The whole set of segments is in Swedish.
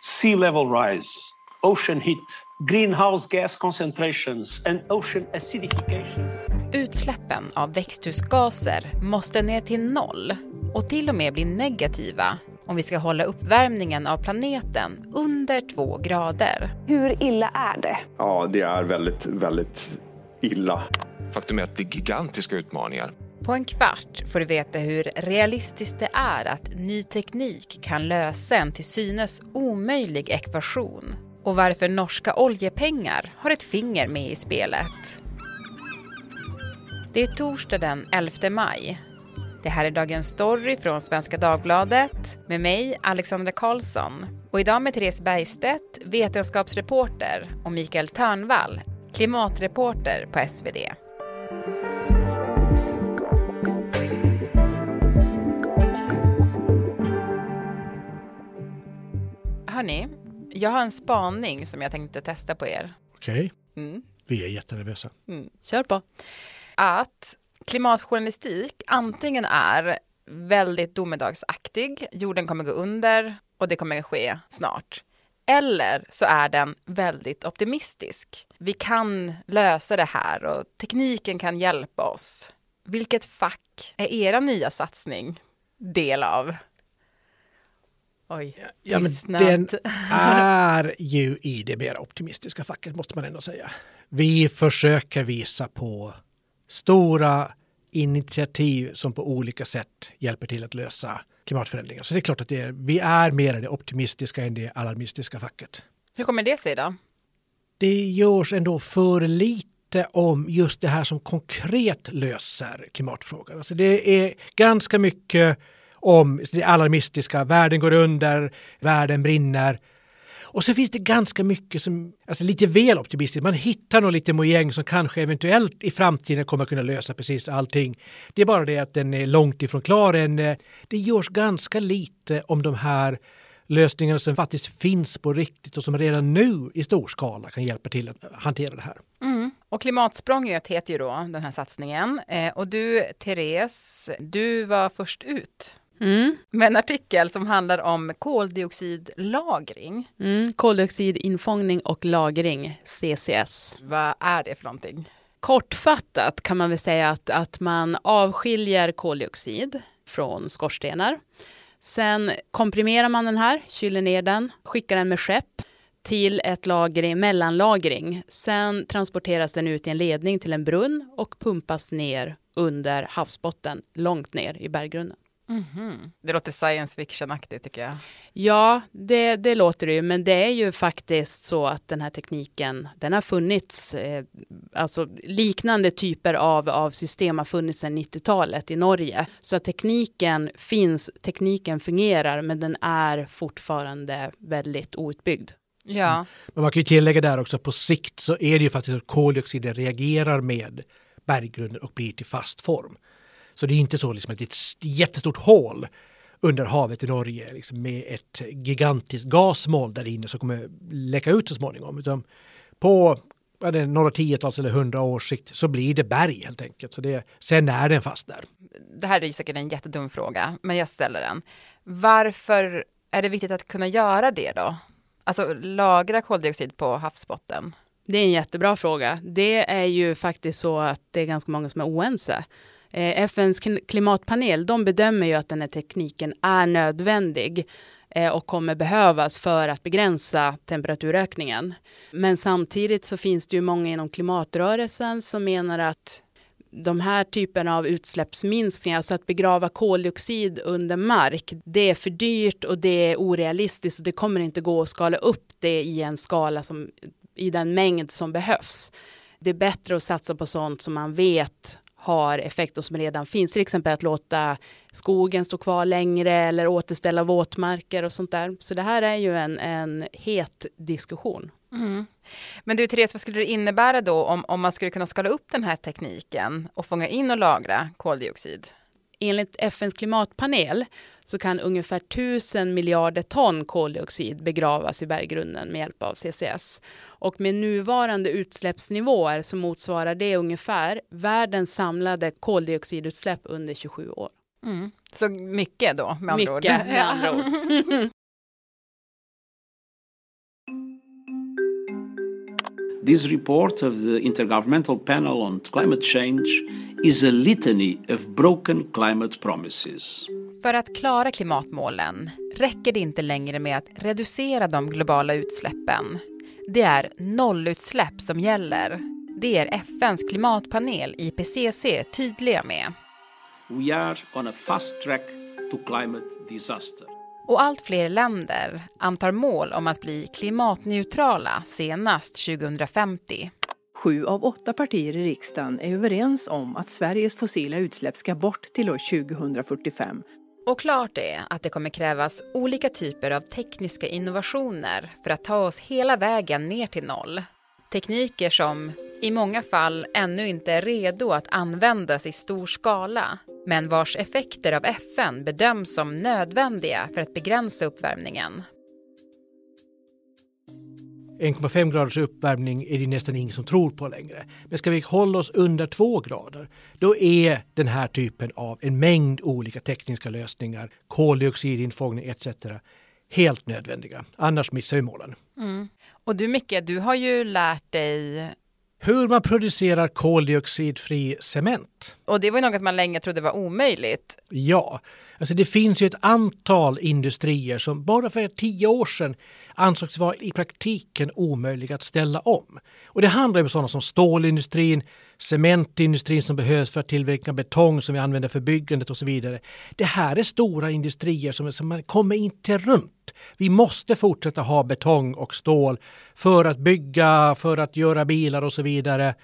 sea level rise, ocean heat, greenhouse gas concentrations and ocean acidification. Utsläppen av växthusgaser måste ner till noll och till och med bli negativa om vi ska hålla uppvärmningen av planeten under två grader. Hur illa är det? Ja, det är väldigt, väldigt illa. Faktum är att det är gigantiska utmaningar. På en kvart får du veta hur realistiskt det är att ny teknik kan lösa en till synes omöjlig ekvation och varför norska oljepengar har ett finger med i spelet. Det är torsdag den 11 maj. Det här är Dagens Story från Svenska Dagbladet med mig, Alexandra Karlsson. Och idag med Therese Bergstedt, vetenskapsreporter och Mikael Törnvall, klimatreporter på SvD. Hörni, jag har en spaning som jag tänkte testa på er. Okej. Mm. Vi är jättenervösa. Mm. Kör på. Att klimatjournalistik antingen är väldigt domedagsaktig, jorden kommer gå under och det kommer ske snart. Eller så är den väldigt optimistisk. Vi kan lösa det här och tekniken kan hjälpa oss. Vilket fack är era nya satsning del av? Oj, ja, men Den är ju i det mer optimistiska facket måste man ändå säga. Vi försöker visa på stora initiativ som på olika sätt hjälper till att lösa klimatförändringar. Så det är klart att det är, vi är mer det optimistiska än det alarmistiska facket. Hur kommer det sig då? Det görs ändå för lite om just det här som konkret löser klimatfrågan. Alltså det är ganska mycket om det alarmistiska, världen går under, världen brinner. Och så finns det ganska mycket som, alltså lite väl optimistiskt. Man hittar nog lite mojäng som kanske eventuellt i framtiden kommer kunna lösa precis allting. Det är bara det att den är långt ifrån klar än. Det görs ganska lite om de här lösningarna som faktiskt finns på riktigt och som redan nu i stor skala kan hjälpa till att hantera det här. Mm. Och Klimatsprånget heter ju då den här satsningen. Eh, och du, Therese, du var först ut Mm. Med en artikel som handlar om koldioxidlagring. Mm, koldioxidinfångning och lagring, CCS. Vad är det för någonting? Kortfattat kan man väl säga att, att man avskiljer koldioxid från skorstenar. Sen komprimerar man den här, kyler ner den, skickar den med skepp till ett lagring, mellanlagring. Sen transporteras den ut i en ledning till en brunn och pumpas ner under havsbotten, långt ner i berggrunden. Mm -hmm. Det låter science fiction-aktigt tycker jag. Ja, det, det, låter det ju, men det är ju faktiskt så att den här tekniken, den har funnits, eh, alltså liknande typer av, av system har funnits sedan 90-talet i Norge. Så tekniken finns, tekniken fungerar, men den är fortfarande väldigt outbyggd. Ja. Mm. Men man kan ju tillägga där också, på sikt så är det ju faktiskt att koldioxiden reagerar med berggrunden och blir till fast form. Så det är inte så liksom att det är ett jättestort hål under havet i Norge liksom med ett gigantiskt gasmoln där inne som kommer läcka ut så småningom. Utan på det, några tiotals eller hundra års sikt så blir det berg helt enkelt. Så det, sen är den fast där. Det här är ju säkert en jättedum fråga, men jag ställer den. Varför är det viktigt att kunna göra det då? Alltså lagra koldioxid på havsbotten? Det är en jättebra fråga. Det är ju faktiskt så att det är ganska många som är oense. Eh, FNs klimatpanel de bedömer ju att den här tekniken är nödvändig eh, och kommer behövas för att begränsa temperaturökningen. Men samtidigt så finns det ju många inom klimatrörelsen som menar att de här typen av utsläppsminskningar, alltså att begrava koldioxid under mark, det är för dyrt och det är orealistiskt och det kommer inte gå att skala upp det i en skala som i den mängd som behövs. Det är bättre att satsa på sånt som man vet har effekter som redan finns, till exempel att låta skogen stå kvar längre eller återställa våtmarker och sånt där. Så det här är ju en, en het diskussion. Mm. Men du Therese, vad skulle det innebära då om, om man skulle kunna skala upp den här tekniken och fånga in och lagra koldioxid? Enligt FNs klimatpanel så kan ungefär tusen miljarder ton koldioxid begravas i berggrunden med hjälp av CCS. Och med nuvarande utsläppsnivåer så motsvarar det ungefär världens samlade koldioxidutsläpp under 27 år. Mm. Så mycket då, med andra mycket, ord. Med andra ord. This report of the Intergovernmental Panel on Climate Change is a litany of broken climate promises. För att klara klimatmålen räcker det inte längre med att reducera de globala utsläppen. Det är nollutsläpp som gäller. Det är FNs klimatpanel IPCC tydliga med. We are on a fast track to climate disaster. Och allt fler länder antar mål om att bli klimatneutrala senast 2050. Sju av åtta partier i riksdagen är överens om att Sveriges fossila utsläpp ska bort till år 2045. Och klart är att det kommer krävas olika typer av tekniska innovationer för att ta oss hela vägen ner till noll. Tekniker som i många fall ännu inte är redo att användas i stor skala men vars effekter av FN bedöms som nödvändiga för att begränsa uppvärmningen. 1,5 graders uppvärmning är det nästan ingen som tror på längre. Men ska vi hålla oss under 2 grader, då är den här typen av en mängd olika tekniska lösningar, koldioxidinfångning etc. helt nödvändiga. Annars missar vi målen. Mm. Och du Micke, du har ju lärt dig hur man producerar koldioxidfri cement. Och det var ju något man länge trodde var omöjligt. Ja, alltså det finns ju ett antal industrier som bara för tio år sedan ansågs vara i praktiken omöjliga att ställa om. Och det handlar om sådana som stålindustrin, cementindustrin som behövs för att tillverka betong som vi använder för byggandet och så vidare. Det här är stora industrier som, som man kommer inte runt. Vi måste fortsätta ha betong och stål för att bygga, för att göra bilar och så vidare.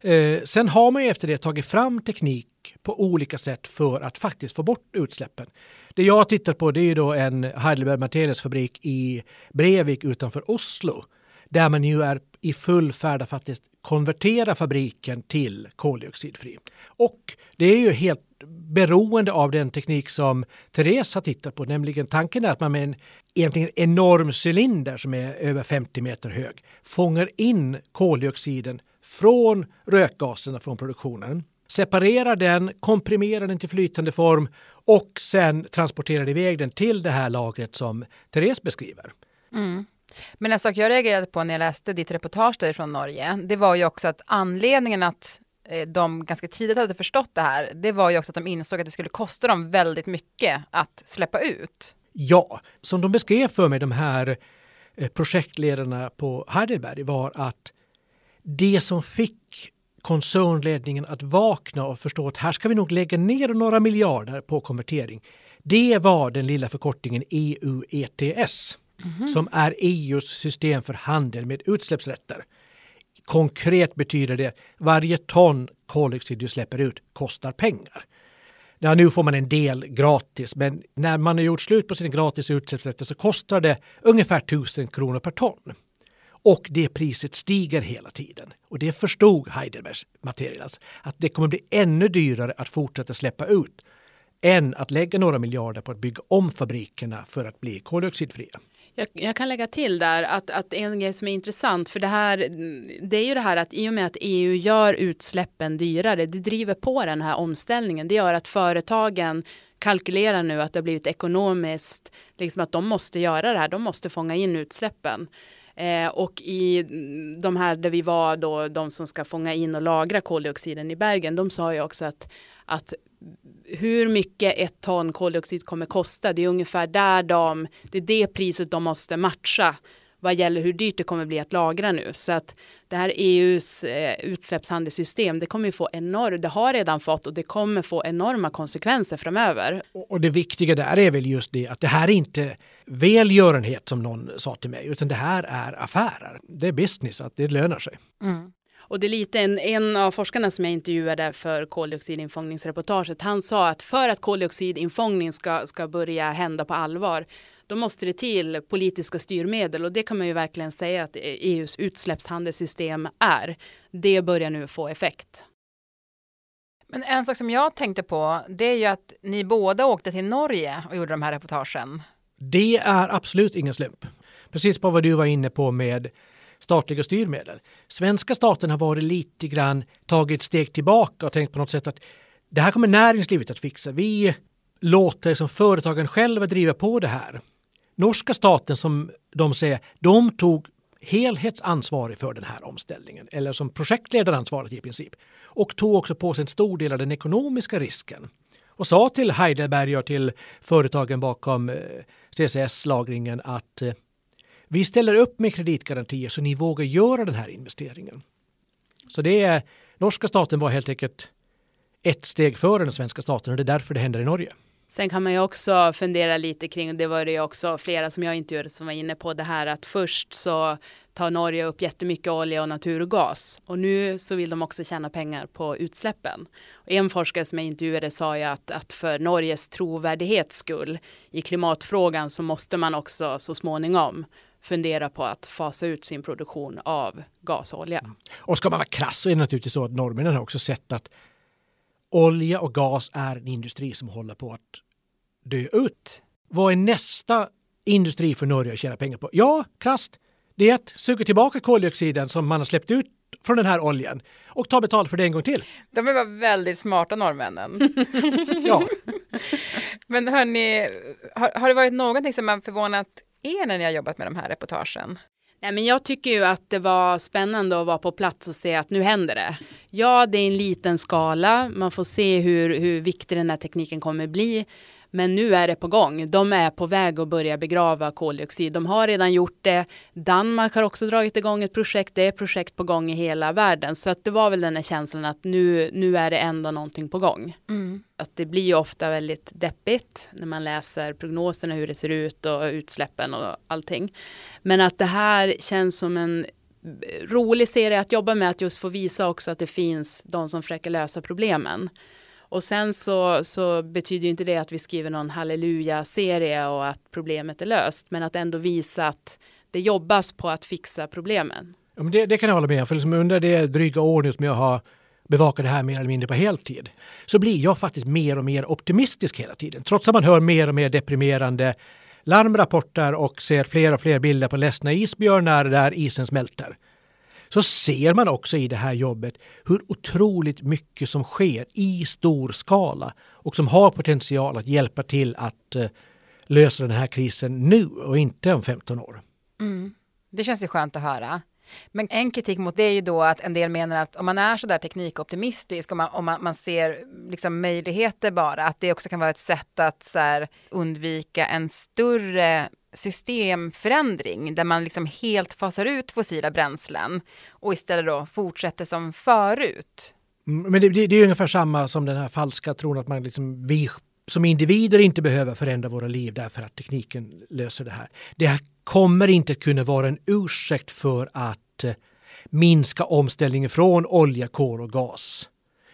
Eh, sen har man ju efter det tagit fram teknik på olika sätt för att faktiskt få bort utsläppen. Det jag har tittat på det är då en Heidelberg Materials fabrik i Brevik utanför Oslo. Där man ju är i full färd att faktiskt konvertera fabriken till koldioxidfri. Och det är ju helt beroende av den teknik som Therese har tittat på, nämligen tanken är att man med en egentligen enorm cylinder som är över 50 meter hög fångar in koldioxiden från rökgaserna från produktionen separerar den, komprimerar den till flytande form och sen transporterar iväg den till det här lagret som Therese beskriver. Mm. Men en sak jag reagerade på när jag läste ditt reportage därifrån Norge, det var ju också att anledningen att eh, de ganska tidigt hade förstått det här, det var ju också att de insåg att det skulle kosta dem väldigt mycket att släppa ut. Ja, som de beskrev för mig, de här eh, projektledarna på Heidelberg, var att det som fick koncernledningen att vakna och förstå att här ska vi nog lägga ner några miljarder på konvertering. Det var den lilla förkortningen EU ETS mm. som är EUs system för handel med utsläppsrätter. Konkret betyder det varje ton koldioxid du släpper ut kostar pengar. Ja, nu får man en del gratis, men när man har gjort slut på sina gratis utsläppsrätter så kostar det ungefär 1000 kronor per ton. Och det priset stiger hela tiden. Och det förstod Heidelbergs Materials att det kommer bli ännu dyrare att fortsätta släppa ut än att lägga några miljarder på att bygga om fabrikerna för att bli koldioxidfria. Jag, jag, kan lägga till där att, att en grej som är intressant för det här det är ju det här att i och med att EU gör utsläppen dyrare det driver på den här omställningen. Det gör att företagen kalkylerar nu att det har blivit ekonomiskt liksom att de måste göra det här. De måste fånga in utsläppen. Eh, och i de här där vi var då, de som ska fånga in och lagra koldioxiden i bergen, de sa ju också att, att hur mycket ett ton koldioxid kommer kosta, det är ungefär där de, det är det priset de måste matcha vad gäller hur dyrt det kommer bli att lagra nu. Så att det här EUs eh, utsläppshandelssystem, det kommer ju få enormt, det har redan fått och det kommer få enorma konsekvenser framöver. Och det viktiga där är väl just det att det här är inte välgörenhet som någon sa till mig, utan det här är affärer. Det är business, att det lönar sig. Mm. Och det är lite en, en av forskarna som jag intervjuade för koldioxidinfångningsreportaget, han sa att för att koldioxidinfångning ska, ska börja hända på allvar, då måste det till politiska styrmedel och det kan man ju verkligen säga att EUs utsläppshandelssystem är. Det börjar nu få effekt. Men en sak som jag tänkte på, det är ju att ni båda åkte till Norge och gjorde de här reportagen. Det är absolut ingen slump. Precis på vad du var inne på med statliga styrmedel. Svenska staten har varit lite grann tagit steg tillbaka och tänkt på något sätt att det här kommer näringslivet att fixa. Vi låter som företagen själva driva på det här. Norska staten som de säger, de tog helhetsansvarig för den här omställningen, eller som projektledaransvarig i princip. Och tog också på sig en stor del av den ekonomiska risken. Och sa till Heidelberg och till företagen bakom eh, CCS-lagringen att eh, vi ställer upp med kreditgarantier så ni vågar göra den här investeringen. Så det är, norska staten var helt enkelt ett steg före den svenska staten och det är därför det händer i Norge. Sen kan man ju också fundera lite kring, det var det ju också flera som jag intervjuade som var inne på det här att först så tar Norge upp jättemycket olja och naturgas och nu så vill de också tjäna pengar på utsläppen. Och en forskare som jag intervjuade sa ju att, att för Norges trovärdighets skull i klimatfrågan så måste man också så småningom fundera på att fasa ut sin produktion av gas och olja. Och ska man vara krass så är det naturligtvis så att norrmännen har också sett att olja och gas är en industri som håller på att dö ut. Vad är nästa industri för Norge att tjäna pengar på? Ja, krasst, det är att suga tillbaka koldioxiden som man har släppt ut från den här oljan och ta betalt för det en gång till. De är bara väldigt smarta norrmännen. Ja, Men hörni, har, har det varit någonting som har förvånat er när ni har jobbat med de här reportagen? Nej, men jag tycker ju att det var spännande att vara på plats och se att nu händer det. Ja, det är en liten skala. Man får se hur, hur viktig den här tekniken kommer bli. Men nu är det på gång. De är på väg att börja begrava koldioxid. De har redan gjort det. Danmark har också dragit igång ett projekt. Det är projekt på gång i hela världen. Så att det var väl den här känslan att nu, nu är det ändå någonting på gång. Att det blir ju ofta väldigt deppigt när man läser prognoserna, hur det ser ut och utsläppen och allting. Men att det här känns som en rolig serie att jobba med, att just få visa också att det finns de som försöker lösa problemen. Och sen så, så betyder ju inte det att vi skriver någon halleluja-serie och att problemet är löst, men att ändå visa att det jobbas på att fixa problemen. Ja, men det, det kan jag hålla med om. För liksom under det dryga år nu som jag har bevakat det här mer eller mindre på heltid så blir jag faktiskt mer och mer optimistisk hela tiden. Trots att man hör mer och mer deprimerande larmrapporter och ser fler och fler bilder på ledsna isbjörnar där isen smälter. Så ser man också i det här jobbet hur otroligt mycket som sker i stor skala och som har potential att hjälpa till att eh, lösa den här krisen nu och inte om 15 år. Mm. Det känns ju skönt att höra. Men en kritik mot det är ju då att en del menar att om man är så där teknikoptimistisk och man, om man, man ser liksom möjligheter bara, att det också kan vara ett sätt att så här, undvika en större systemförändring där man liksom helt fasar ut fossila bränslen och istället då fortsätter som förut. Mm, men det, det, det är ungefär samma som den här falska tron att man liksom, vi som individer inte behöver förändra våra liv därför att tekniken löser det här. Det här kommer inte kunna vara en ursäkt för att eh, minska omställningen från olja, kol och gas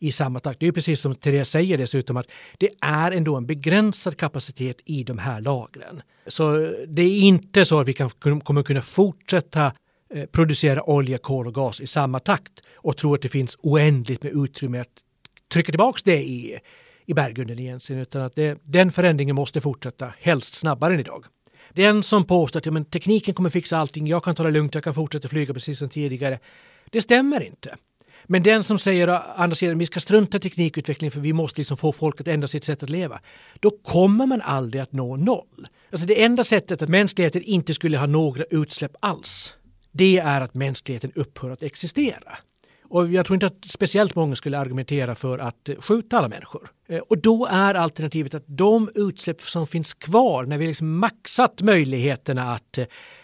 i samma takt. Det är precis som Therese säger dessutom att det är ändå en begränsad kapacitet i de här lagren. Så det är inte så att vi kan, kommer kunna fortsätta eh, producera olja, kol och gas i samma takt och tro att det finns oändligt med utrymme att trycka tillbaks det i, i berggrunden egentligen. Utan att det, den förändringen måste fortsätta, helst snabbare än idag. Den som påstår att ja, men tekniken kommer fixa allting, jag kan ta det lugnt, jag kan fortsätta flyga precis som tidigare. Det stämmer inte. Men den som säger å andra sidan vi ska strunta i teknikutvecklingen för vi måste liksom få folk att ändra sitt sätt att leva. Då kommer man aldrig att nå noll. Alltså det enda sättet att mänskligheten inte skulle ha några utsläpp alls, det är att mänskligheten upphör att existera. Och jag tror inte att speciellt många skulle argumentera för att eh, skjuta alla människor. Eh, och då är alternativet att de utsläpp som finns kvar när vi liksom maxat möjligheterna att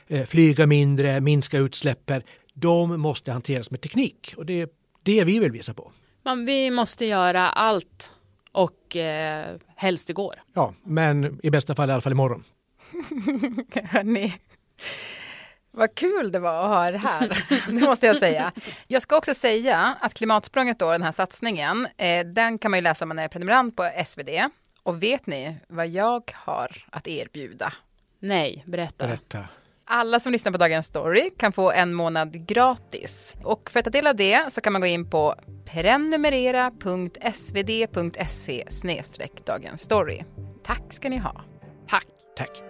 eh, flyga mindre, minska utsläppen, de måste hanteras med teknik. Och det är det vi vill visa på. Man, vi måste göra allt och eh, helst igår. Ja, men i bästa fall i alla fall imorgon. Hörni, vad kul det var att ha er här, det måste jag säga. Jag ska också säga att Klimatsprånget då, den här satsningen, eh, den kan man ju läsa om man är prenumerant på SvD. Och vet ni vad jag har att erbjuda? Nej, berätta. Berätta. Alla som lyssnar på Dagens Story kan få en månad gratis. Och för att ta del av det så kan man gå in på prenumerera.svd.se Dagens Story. Tack ska ni ha. Tack. Tack.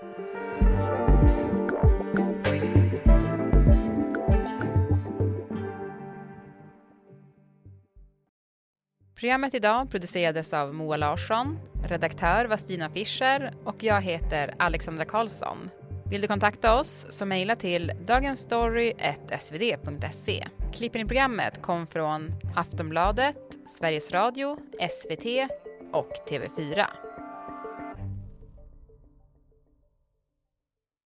Programmet idag producerades av Moa Larsson, redaktör var Stina Fischer och jag heter Alexandra Karlsson. Vill du kontakta oss så mejla till dagensstory.svd.se. Klippen i programmet kom från Aftonbladet, Sveriges Radio, SVT och TV4.